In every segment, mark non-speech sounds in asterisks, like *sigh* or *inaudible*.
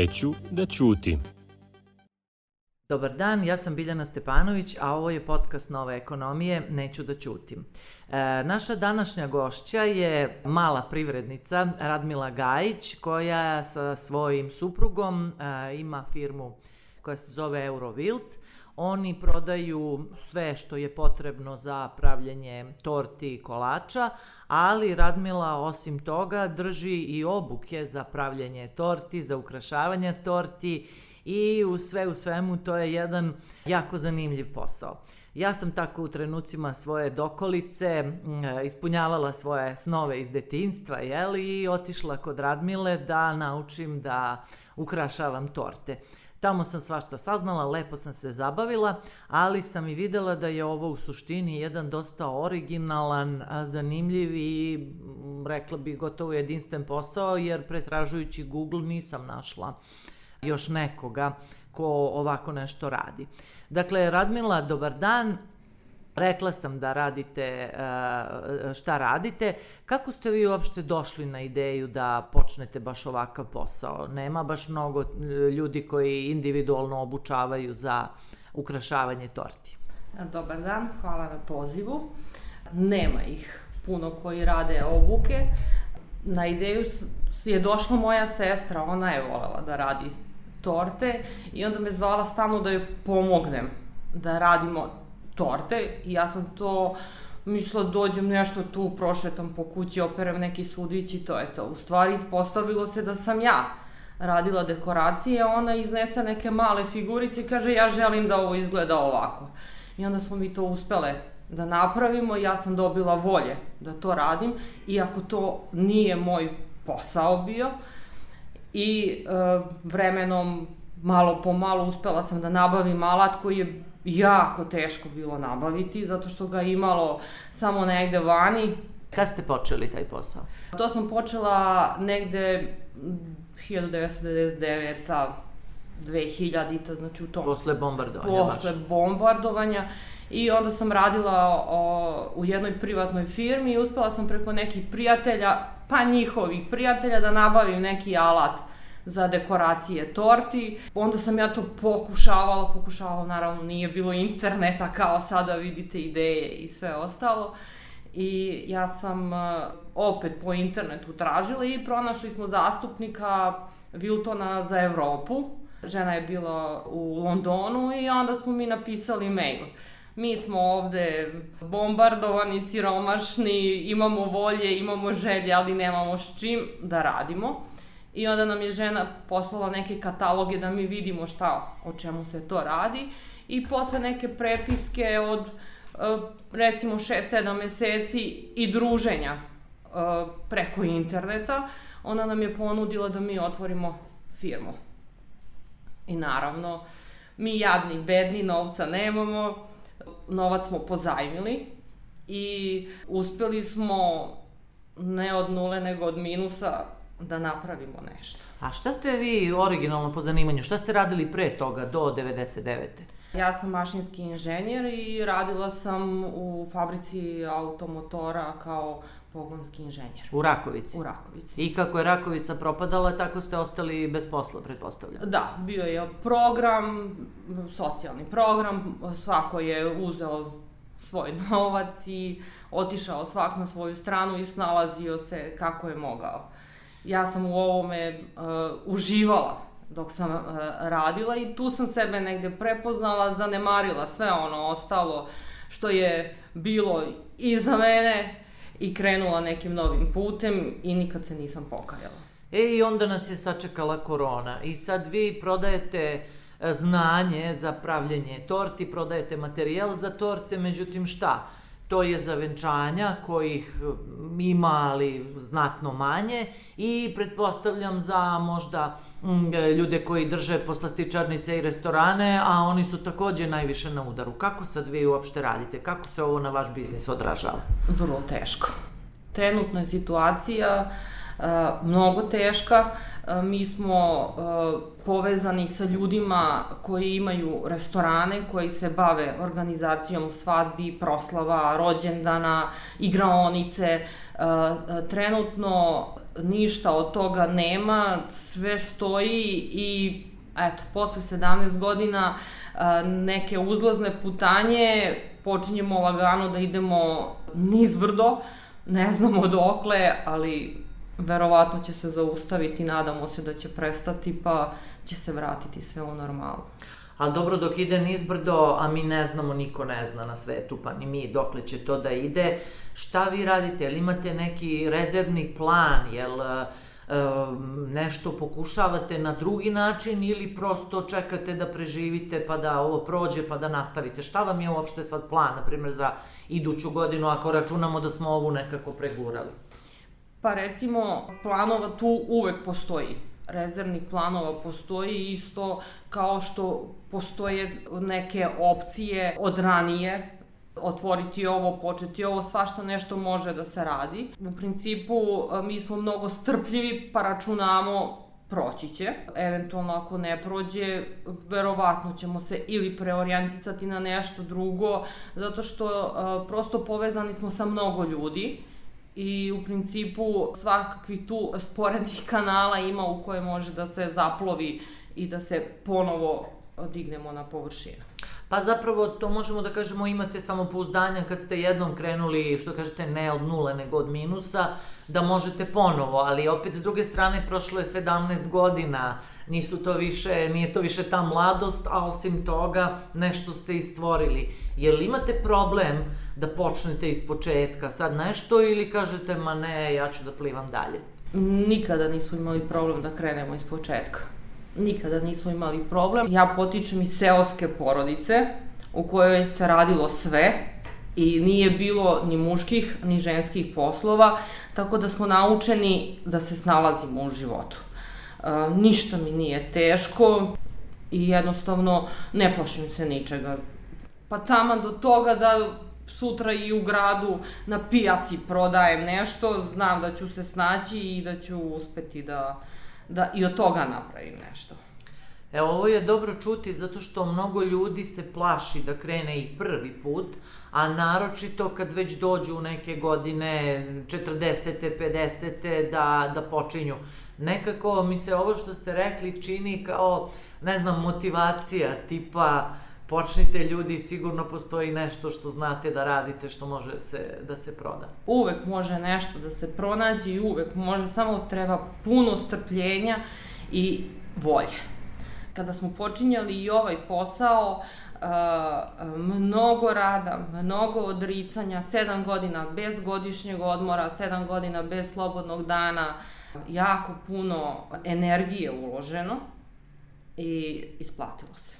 Neću da ćutim. Dobar dan, ja sam Biljana Stepanović, a ovo je podcast Nove ekonomije, neću da ćutim. E, naša današnja gošća je mala privrednica Radmila Gajić, koja sa svojim suprugom e, ima firmu koja se zove Eurovilt. Oni prodaju sve što je potrebno za pravljenje torti i kolača, ali Radmila osim toga drži i obuke za pravljenje torti, za ukrašavanje torti i u sve u svemu to je jedan jako zanimljiv posao. Ja sam tako u trenucima svoje dokolice ispunjavala svoje snove iz detinstva, jeli, i otišla kod Radmile da naučim da ukrašavam torte. Tamo sam svašta saznala, lepo sam se zabavila, ali sam i videla da je ovo u suštini jedan dosta originalan, zanimljiv i rekla bih gotovo jedinstven posao, jer pretražujući Google nisam našla još nekoga ko ovako nešto radi. Dakle, Radmila, dobar dan. Rekla sam da radite e, šta radite. Kako ste vi uopšte došli na ideju da počnete baš ovakav posao? Nema baš mnogo e, ljudi koji individualno obučavaju za ukrašavanje torti. Dobar dan, hvala na pozivu. Nema ih puno koji rade obuke. Na ideju je došla moja sestra, ona je volela da radi torte i onda me zvala stalno da joj pomognem da radimo torte i ja sam to mislila dođem nešto tu, prošetam po kući, operem neki sudić i to je to. U stvari ispostavilo se da sam ja radila dekoracije, ona iznese neke male figurice i kaže ja želim da ovo izgleda ovako. I onda smo mi to uspele da napravimo, ja sam dobila volje da to radim, iako to nije moj posao bio, i uh, vremenom malo po malo uspela sam da nabavim alat koji je jako teško bilo nabaviti, zato što ga imalo samo negde vani. Kad ste počeli taj posao? To sam počela negde 1999 2000-ta, znači u tom... Posle bombardovanja Posle baš. bombardovanja. I onda sam radila o, u jednoj privatnoj firmi i uspela sam preko nekih prijatelja, pa njihovih prijatelja, da nabavim neki alat za dekoracije torti. Onda sam ja to pokušavala, pokušavala, naravno nije bilo interneta kao sada vidite ideje i sve ostalo. I ja sam uh, opet po internetu tražila i pronašli smo zastupnika Wiltona za Evropu. Žena je bila u Londonu i onda smo mi napisali mail. Mi smo ovde bombardovani, siromašni, imamo volje, imamo želje, ali nemamo s čim da radimo. I onda nam je žena poslala neke kataloge da mi vidimo šta, o čemu se to radi. I posle neke prepiske od e, recimo 6-7 meseci i druženja e, preko interneta, ona nam je ponudila da mi otvorimo firmu. I naravno, mi jadni, bedni, novca nemamo, novac smo pozajmili i uspeli smo ne od nule nego od minusa da napravimo nešto. A šta ste vi originalno po zanimanju, šta ste radili pre toga, do 99. Ja sam mašinski inženjer i radila sam u fabrici automotora kao pogonski inženjer. U Rakovici? U Rakovici. I kako je Rakovica propadala, tako ste ostali bez posla, pretpostavljam? Da, bio je program, socijalni program, svako je uzeo svoj *laughs* novac i otišao svak na svoju stranu i snalazio se kako je mogao. Ja sam u ovome uh, uživala dok sam uh, radila i tu sam sebe negde prepoznala, zanemarila sve ono ostalo što je bilo iza mene i krenula nekim novim putem i nikad se nisam pokajala. E i onda nas je sačekala korona i sad vi prodajete e, znanje za pravljenje torti, prodajete materijal za torte, međutim šta? To je za venčanja kojih ima, ali znatno manje i pretpostavljam za možda mm, ljude koji drže poslastičarnice i restorane, a oni su takođe najviše na udaru. Kako sad vi uopšte radite? Kako se ovo na vaš biznis odražava? Vrlo teško. Trenutna je situacija uh, mnogo teška. Uh, mi smo povezani sa ljudima koji imaju restorane, koji se bave organizacijom svadbi, proslava, rođendana, igraonice. Trenutno ništa od toga nema, sve stoji i eto, posle 17 godina neke uzlazne putanje, počinjemo lagano da idemo nizbrdo, ne znamo *laughs* dokle, ali verovatno će se zaustaviti, nadamo se da će prestati, pa će se vratiti sve u normalu. A dobro, dok ide nizbrdo, a mi ne znamo, niko ne zna na svetu, pa ni mi dokle će to da ide, šta vi radite? Jel imate neki rezervni plan? Jel uh, nešto pokušavate na drugi način ili prosto čekate da preživite pa da ovo prođe pa da nastavite? Šta vam je uopšte sad plan, na primjer, za iduću godinu ako računamo da smo ovu nekako pregurali? Pa recimo, planova tu uvek postoji rezervnih planova postoji isto kao što postoje neke opcije od ranije otvoriti ovo, početi ovo, svašta nešto može da se radi. U principu mi smo mnogo strpljivi pa računamo proći će. Eventualno ako ne prođe, verovatno ćemo se ili preorijentisati na nešto drugo, zato što uh, prosto povezani smo sa mnogo ljudi i u principu svakakvih tu sporednih *laughs* kanala ima u koje može da se zaplovi i da se ponovo dignemo na površinu. Pa zapravo to možemo da kažemo imate samopouzdanja kad ste jednom krenuli, što kažete, ne od nule nego od minusa, da možete ponovo, ali opet s druge strane prošlo je 17 godina, nisu to više, nije to više ta mladost, a osim toga nešto ste i stvorili. Jel imate problem da počnete iz početka sad nešto ili kažete ma ne, ja ću da plivam dalje? Nikada nismo imali problem da krenemo iz početka nikada nismo imali problem. Ja potičem iz seoske porodice u kojoj se radilo sve i nije bilo ni muških ni ženskih poslova, tako da smo naučeni da se snalazimo u životu. E, ništa mi nije teško i jednostavno ne plašim se ničega. Pa taman do toga da sutra i u gradu na pijaci prodajem nešto, znam da ću se snaći i da ću uspeti da da i od toga napravim nešto. Evo, ovo je dobro čuti zato što mnogo ljudi se plaši da krene i prvi put, a naročito kad već dođu u neke godine 40. 50. da, da počinju. Nekako mi se ovo što ste rekli čini kao, ne znam, motivacija, tipa počnite ljudi, sigurno postoji nešto što znate da radite, što može se, da se proda. Uvek može nešto da se pronađe i uvek može, samo treba puno strpljenja i volje. Kada smo počinjali i ovaj posao, Uh, mnogo rada, mnogo odricanja, sedam godina bez godišnjeg odmora, sedam godina bez slobodnog dana, jako puno energije uloženo i isplatilo se.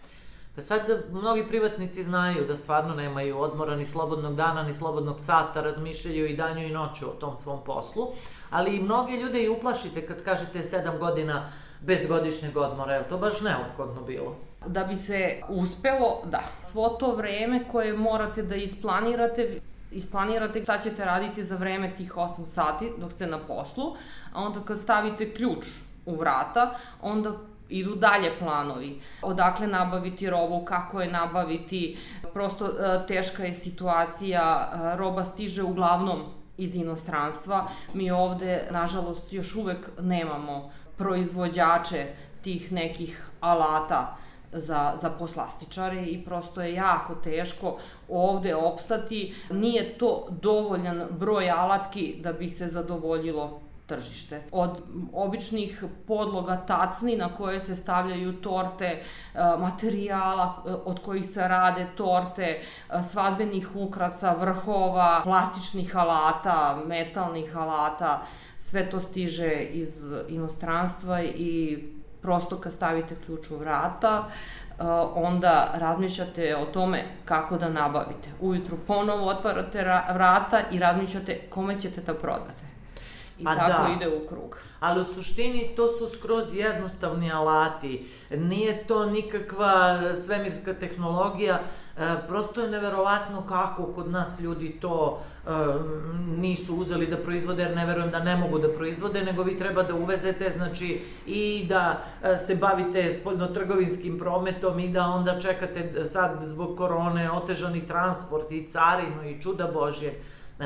Pa sad mnogi privatnici znaju da stvarno nemaju odmora, ni slobodnog dana, ni slobodnog sata, razmišljaju i danju i noću o tom svom poslu, ali i mnoge ljude i uplašite kad kažete sedam godina bez godišnjeg odmora, je to baš neophodno bilo? Da bi se uspelo, da. Svo to vreme koje morate da isplanirate, isplanirate šta ćete raditi za vreme tih 8 sati dok ste na poslu, a onda kad stavite ključ u vrata, onda idu dalje planovi. Odakle nabaviti robu, kako je nabaviti, prosto e, teška je situacija, e, roba stiže uglavnom iz inostranstva. Mi ovde, nažalost, još uvek nemamo proizvođače tih nekih alata za, za poslastičare i prosto je jako teško ovde opstati. Nije to dovoljan broj alatki da bi se zadovoljilo tržište. Od običnih podloga tacni na koje se stavljaju torte, e, materijala e, od kojih se rade torte, e, svadbenih ukrasa, vrhova, plastičnih alata, metalnih alata, sve to stiže iz inostranstva i prosto kad stavite ključ u vrata, onda razmišljate o tome kako da nabavite. Ujutru ponovo otvarate vrata i razmišljate kome ćete da prodate. I pa tako da. ide u krug. Ali u suštini to su skroz jednostavni alati. Nije to nikakva svemirska tehnologija. E, prosto je neverovatno kako kod nas ljudi to e, nisu uzeli da proizvode, jer ne verujem da ne mogu da proizvode, nego vi treba da uvezete, znači, i da e, se bavite spoljnotrgovinskim prometom i da onda čekate sad zbog korone otežani transport i carinu i čuda Božje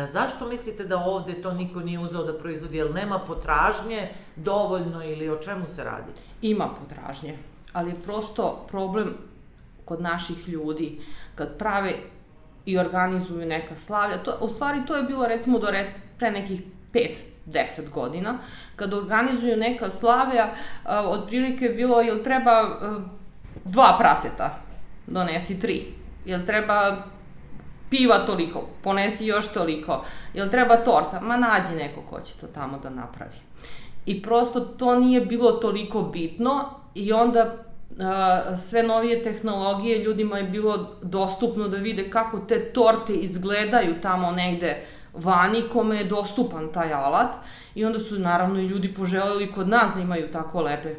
zašto mislite da ovde to niko nije uzeo da proizvodi? Jel nema potražnje dovoljno ili o čemu se radi? Ima potražnje, ali je prosto problem kod naših ljudi kad prave i organizuju neka slavlja. To, u stvari to je bilo recimo do re, pre nekih 5-10 godina, kad organizuju neka slavlja, uh, otprilike je bilo, jel treba uh, dva praseta, donesi tri. Jel treba piva toliko, ponesi još toliko. Jel treba torta? Ma nađi neko ko će to tamo da napravi. I prosto to nije bilo toliko bitno i onda sve novije tehnologije ljudima je bilo dostupno da vide kako te torte izgledaju tamo negde vani kome je dostupan taj alat i onda su naravno i ljudi poželeli kod nas da imaju tako lepe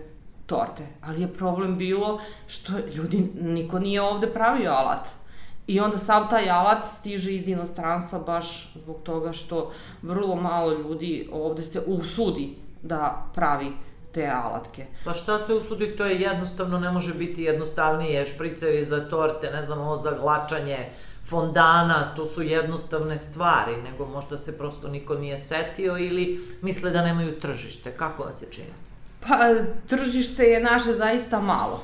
torte. Ali je problem bilo što ljudi, niko nije ovde pravio alat. I onda sav taj alat stiže iz inostranstva baš zbog toga što vrlo malo ljudi ovde se usudi da pravi te alatke. Pa šta se usudi, to je jednostavno, ne može biti jednostavnije, špricevi za torte, ne znam, ovo za glačanje fondana, to su jednostavne stvari, nego možda se prosto niko nije setio ili misle da nemaju tržište. Kako vam se čini? Pa, tržište je naše zaista malo.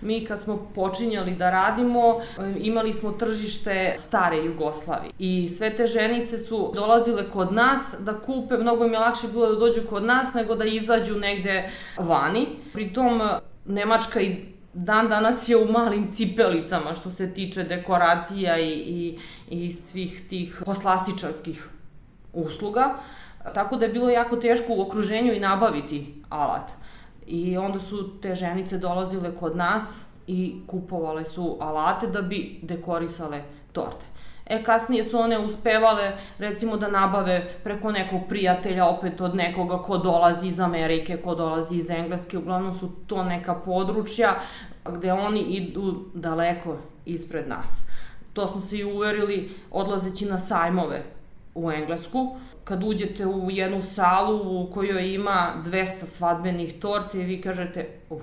Mi kad smo počinjali da radimo, imali smo tržište stare Jugoslavije i sve te ženice su dolazile kod nas da kupe, mnogo im je lakše bilo da dođu kod nas nego da izađu negde vani. Pritom Nemačka i dan danas je u malim cipelicama što se tiče dekoracija i, i, i svih tih poslastičarskih usluga. Tako da je bilo jako teško u okruženju i nabaviti alat. I onda su te ženice dolazile kod nas i kupovale su alate da bi dekorisale torte. E, kasnije su one uspevale, recimo, da nabave preko nekog prijatelja, opet od nekoga ko dolazi iz Amerike, ko dolazi iz Engleske, uglavnom su to neka područja gde oni idu daleko ispred nas. To smo se i uverili odlazeći na sajmove u Englesku, kad uđete u jednu salu u kojoj ima 200 svadbenih torte i vi kažete, uh,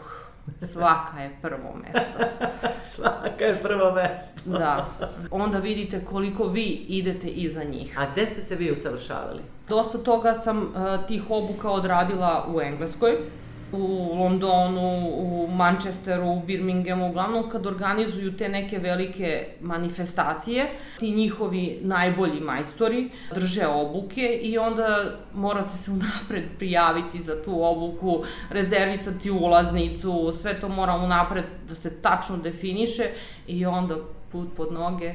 svaka je prvo mesto. *laughs* svaka je prvo mesto. *laughs* da. Onda vidite koliko vi idete iza njih. A gde ste se vi usavršavali? Dosta toga sam uh, tih obuka odradila u Engleskoj u Londonu, u Manchesteru, u Birminghamu, uglavnom kad organizuju te neke velike manifestacije, ti njihovi najbolji majstori drže obuke i onda morate se *laughs* unapred prijaviti za tu obuku, rezervisati ulaznicu, sve to mora unapred da se tačno definiše i onda put pod noge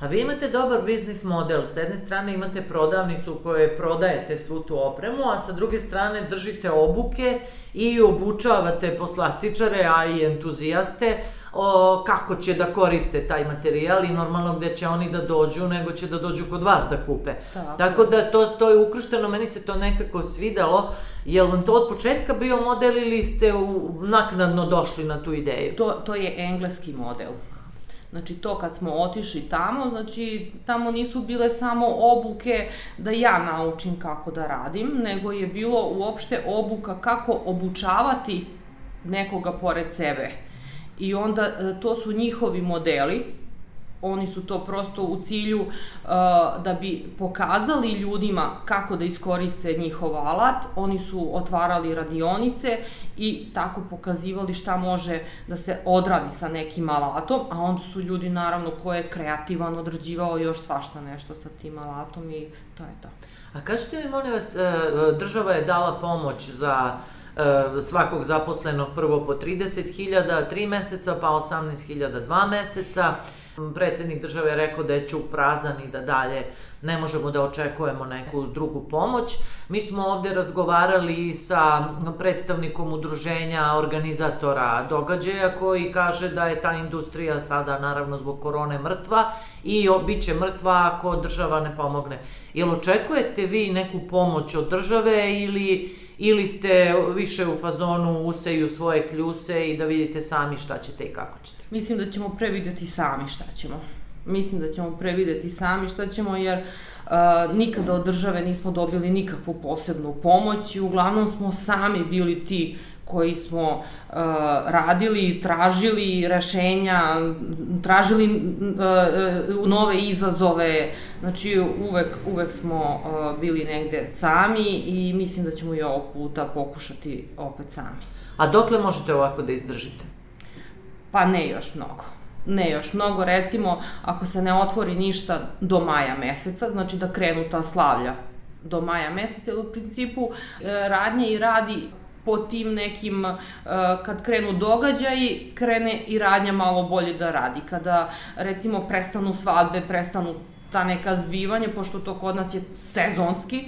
A vi imate dobar biznis model. S jedne strane imate prodavnicu u kojoj prodajete svu tu opremu, a sa druge strane držite obuke i obučavate poslastičare, a i entuzijaste o, kako će da koriste taj materijal i normalno gde će oni da dođu, nego će da dođu kod vas da kupe. Tako, Tako da to, to je ukršteno, meni se to nekako svidelo. Je li vam to od početka bio model ili ste u, naknadno došli na tu ideju? To, to je engleski model. Znači to kad smo otišli tamo, znači tamo nisu bile samo obuke da ja naučim kako da radim, nego je bilo uopšte obuka kako obučavati nekoga pored sebe. I onda e, to su njihovi modeli, oni su to prosto u cilju uh, da bi pokazali ljudima kako da iskoriste njihov alat, oni su otvarali radionice i tako pokazivali šta može da se odradi sa nekim alatom, a onda su ljudi naravno ko je kreativan odrađivao još svašta nešto sa tim alatom i to je to. A kažete mi, molim vas, e, država je dala pomoć za e, svakog zaposlenog prvo po 30.000, 3 meseca, pa 18.000 2 meseca. Predsednik države je rekao da je čuk prazan i da dalje ne možemo da očekujemo neku drugu pomoć. Mi smo ovde razgovarali sa predstavnikom udruženja organizatora događaja koji kaže da je ta industrija sada naravno zbog korone mrtva i bit će mrtva ako država ne pomogne. Jel očekujete vi neku pomoć od države ili ili ste više u fazonu useju svoje kljuse i da vidite sami šta ćete i kako ćete? Mislim da ćemo prevideti sami šta ćemo. Mislim da ćemo prevideti sami šta ćemo jer uh, nikada od države nismo dobili nikakvu posebnu pomoć i uglavnom smo sami bili ti koji smo uh, radili, tražili rešenja, tražili uh, nove izazove, znači uvek, uvek smo uh, bili negde sami i mislim da ćemo i ovog puta pokušati opet sami. A dokle možete ovako da izdržite? Pa ne još mnogo. Ne još mnogo, recimo, ako se ne otvori ništa do maja meseca, znači da krenu ta slavlja do maja meseca, u principu radnje i radi po tim nekim, uh, kad krenu događaji, krene i radnja malo bolje da radi. Kada, recimo, prestanu svadbe, prestanu ta neka zbivanja, pošto to kod nas je sezonski,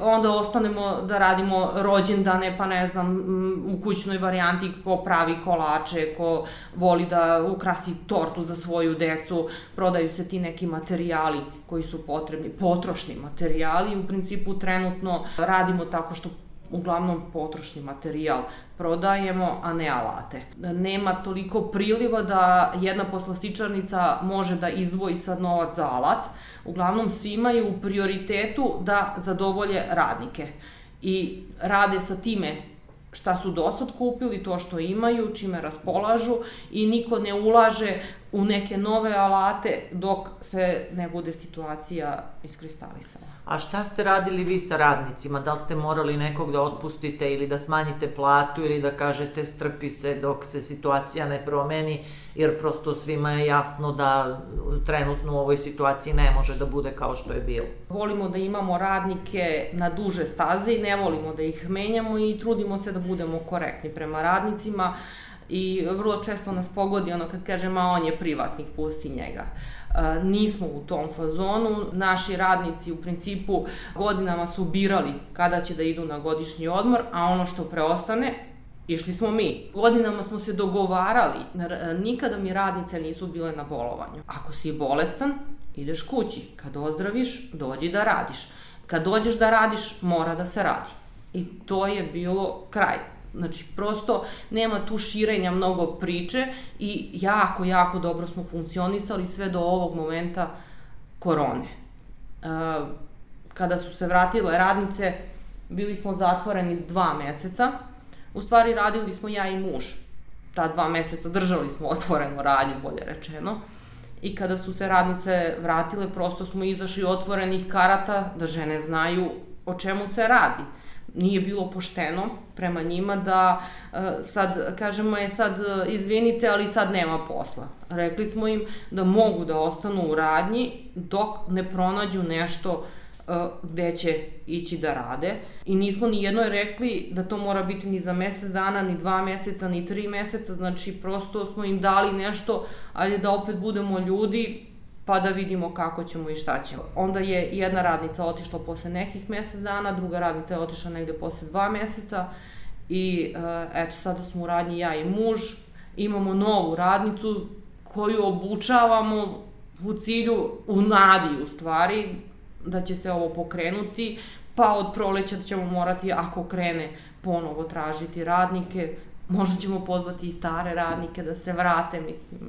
onda ostanemo da radimo rođendane, pa ne znam, u kućnoj varijanti ko pravi kolače, ko voli da ukrasi tortu za svoju decu, prodaju se ti neki materijali koji su potrebni, potrošni materijali u principu trenutno radimo tako što uglavnom potrošni materijal prodajemo, a ne alate. Nema toliko priliva da jedna poslastičarnica može da izdvoji sad novac za alat. Uglavnom svi imaju u prioritetu da zadovolje radnike i rade sa time šta su dosad kupili, to što imaju, čime raspolažu i niko ne ulaže u neke nove alate dok se ne bude situacija iskristalisala. A šta ste radili vi sa radnicima? Da li ste morali nekog da otpustite ili da smanjite platu ili da kažete strpi se dok se situacija ne promeni, jer prosto svima je jasno da trenutno u ovoj situaciji ne može da bude kao što je bilo. Volimo da imamo radnike na duže staze i ne volimo da ih menjamo i trudimo se da budemo korektni prema radnicima i vrlo često nas pogodi ono kad kažem, a on je privatnik, pusti njega. E, nismo u tom fazonu. Naši radnici u principu godinama su birali kada će da idu na godišnji odmor, a ono što preostane Išli smo mi. Godinama smo se dogovarali, nikada mi radnice nisu bile na bolovanju. Ako si bolestan, ideš kući. Kad ozdraviš, dođi da radiš. Kad dođeš da radiš, mora da se radi. I to je bilo kraj. Znači, prosto nema tu širenja mnogo priče i jako, jako dobro smo funkcionisali sve do ovog momenta korone. E, kada su se vratile radnice, bili smo zatvoreni dva meseca. U stvari, radili smo ja i muž. Ta dva meseca držali smo otvorenu radnju, bolje rečeno. I kada su se radnice vratile, prosto smo izašli otvorenih karata da žene znaju o čemu se radi nije bilo pošteno prema njima da uh, sad kažemo je sad uh, izvinite ali sad nema posla. Rekli smo im da mogu da ostanu u radnji dok ne pronađu nešto uh, gde će ići da rade. I nismo ni jednoj rekli da to mora biti ni za mesec dana, ni dva meseca, ni tri meseca, znači prosto smo im dali nešto, ali da opet budemo ljudi, pa da vidimo kako ćemo i šta ćemo. Onda je jedna radnica otišla posle nekih mesec dana, druga radnica je otišla negde posle dva meseca i uh, eto sada smo u radnji ja i muž, imamo novu radnicu koju obučavamo u cilju, u nadi u stvari, da će se ovo pokrenuti, pa od proleća ćemo morati, ako krene, ponovo tražiti radnike, možda ćemo pozvati i stare radnike da se vrate, mislim,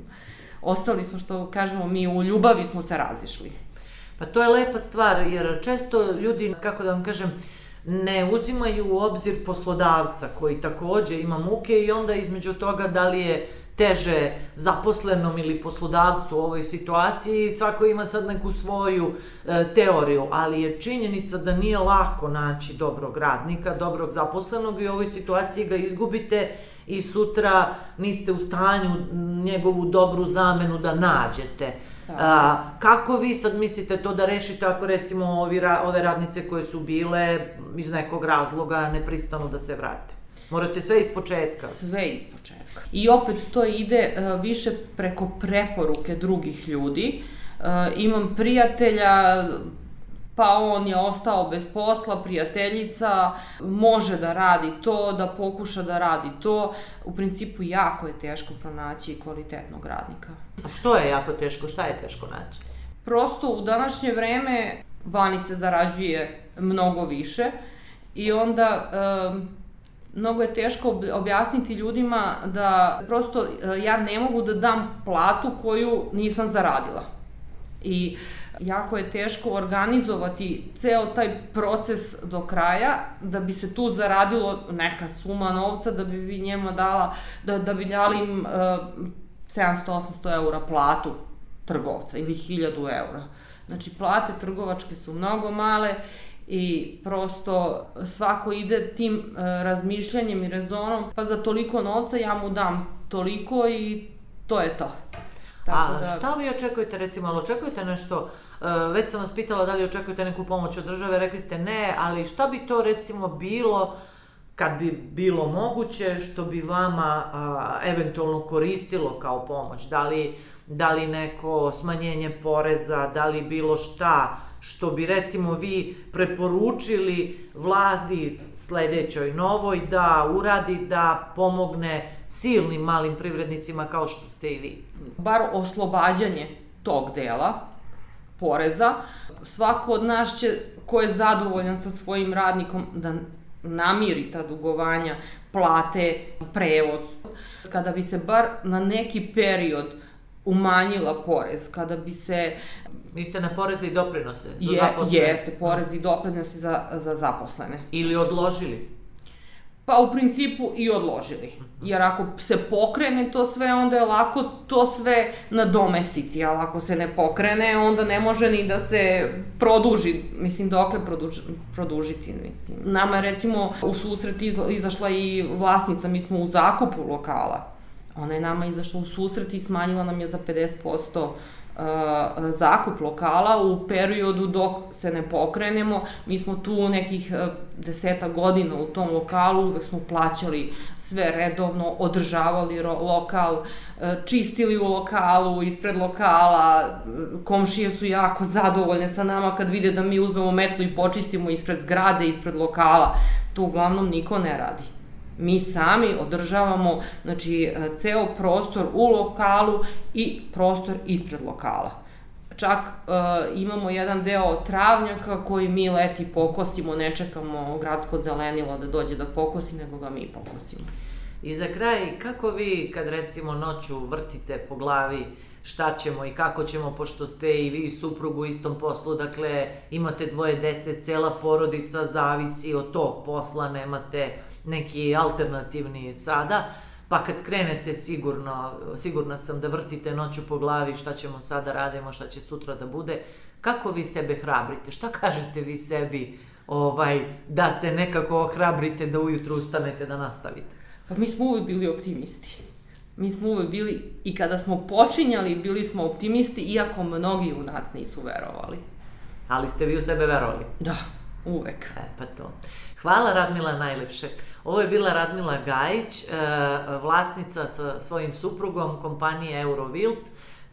ostali smo, što kažemo, mi u ljubavi smo se razišli. Pa to je lepa stvar, jer često ljudi, kako da vam kažem, ne uzimaju u obzir poslodavca koji takođe ima muke i onda između toga da li je teže zaposlenom ili poslodavcu u ovoj situaciji i svako ima sad neku svoju e, teoriju, ali je činjenica da nije lako naći dobrog radnika, dobrog zaposlenog i u ovoj situaciji ga izgubite i sutra niste u stanju njegovu dobru zamenu da nađete. A, kako vi sad mislite to da rešite ako recimo ovi, ove radnice koje su bile iz nekog razloga ne pristanu da se vrate? Morate sve iz početka. Sve iz početka. I opet to ide uh, više preko preporuke drugih ljudi. Uh, imam prijatelja, pa on je ostao bez posla, prijateljica, može da radi to, da pokuša da radi to. U principu jako je teško pronaći kvalitetnog radnika. A što je jako teško? Šta je teško naći? Prosto u današnje vreme vani se zarađuje mnogo više i onda um, mnogo je teško objasniti ljudima da prosto ja ne mogu da dam platu koju nisam zaradila. I jako je teško organizovati ceo taj proces do kraja, da bi se tu zaradilo neka suma novca, da bi vi njema dala, da, da bi dali im uh, 700-800 eura platu trgovca ili 1000 eura. Znači, plate trgovačke su mnogo male i prosto svako ide tim uh, razmišljanjem i rezonom, pa za toliko novca ja mu dam toliko i to je to. Tako A da... šta vi očekujete recimo, ali očekujete nešto, uh, već sam vas pitala da li očekujete neku pomoć od države, rekli ste ne, ali šta bi to recimo bilo kad bi bilo moguće što bi vama a, eventualno koristilo kao pomoć, da li, da li neko smanjenje poreza, da li bilo šta što bi recimo vi preporučili vladi sledećoj novoj da uradi da pomogne silnim malim privrednicima kao što ste i vi? Bar oslobađanje tog dela poreza. Svako od nas će, ko je zadovoljan sa svojim radnikom, da namiri ta dugovanja, plate, prevoz. Kada bi se bar na neki period umanjila porez, kada bi se... Niste na poreze i doprinose za je, zaposlene? Jeste, poreze i doprinose za, za zaposlene. Ili odložili? Pa u principu i odložili. Jer ako se pokrene to sve, onda je lako to sve nadomestiti, ali ako se ne pokrene, onda ne može ni da se produži, mislim, dokle produž, produžiti, mislim. Nama je recimo u susret izla, izašla i vlasnica, mi smo u zakupu lokala. Ona je nama izašla u susret i smanjila nam je za 50% Uh, zakup lokala u periodu dok se ne pokrenemo. Mi smo tu nekih deseta godina u tom lokalu, uvek smo plaćali sve redovno, održavali lokal, čistili u lokalu, ispred lokala, komšije su jako zadovoljne sa nama kad vide da mi uzmemo metlu i počistimo ispred zgrade, ispred lokala. To uglavnom niko ne radi. Mi sami održavamo znači, e, ceo prostor u lokalu i prostor ispred lokala. Čak e, imamo jedan deo travnjaka koji mi leti pokosimo, ne čekamo gradsko zelenilo da dođe da pokosi, nego ga mi pokosimo. I za kraj, kako vi kad recimo noću vrtite po glavi šta ćemo i kako ćemo, pošto ste i vi i suprugu u istom poslu, dakle imate dvoje dece, cela porodica zavisi od tog posla, nemate neki alternativni sada, pa kad krenete sigurno, sigurna sam da vrtite noću po glavi šta ćemo sada radimo, šta će sutra da bude, kako vi sebe hrabrite, šta *laughs* kažete vi sebi ovaj, da se nekako ohrabrite da ujutru ustanete da nastavite? Pa mi smo uvek bili optimisti. Mi smo uvek bili, i kada smo počinjali, bili smo optimisti, iako mnogi u nas nisu verovali. Ali ste vi u sebe verovali? Da, uvek. E, pa to. Hvala Radmila najlepše. Ovo je bila Radmila Gajić, e, vlasnica sa svojim suprugom kompanije Eurovilt,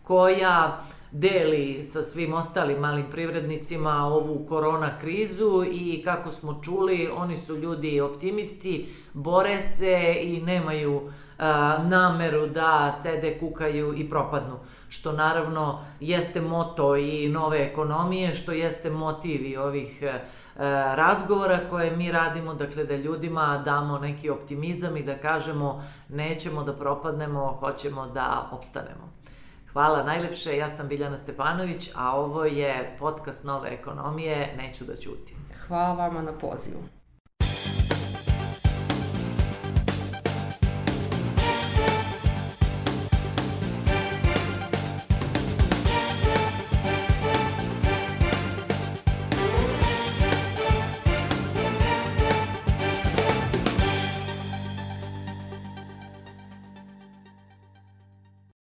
koja deli sa svim ostalim malim privrednicima ovu korona krizu i kako smo čuli, oni su ljudi optimisti, bore se i nemaju a, nameru da sede, kukaju i propadnu. Što naravno jeste moto i nove ekonomije, što jeste motiv i ovih a, razgovora koje mi radimo, dakle da ljudima damo neki optimizam i da kažemo nećemo da propadnemo, hoćemo da opstanemo. Hvala najlepše, ja sam Biljana Stepanović, a ovo je podcast Nove ekonomije, neću da ćutim. Hvala vama na pozivu.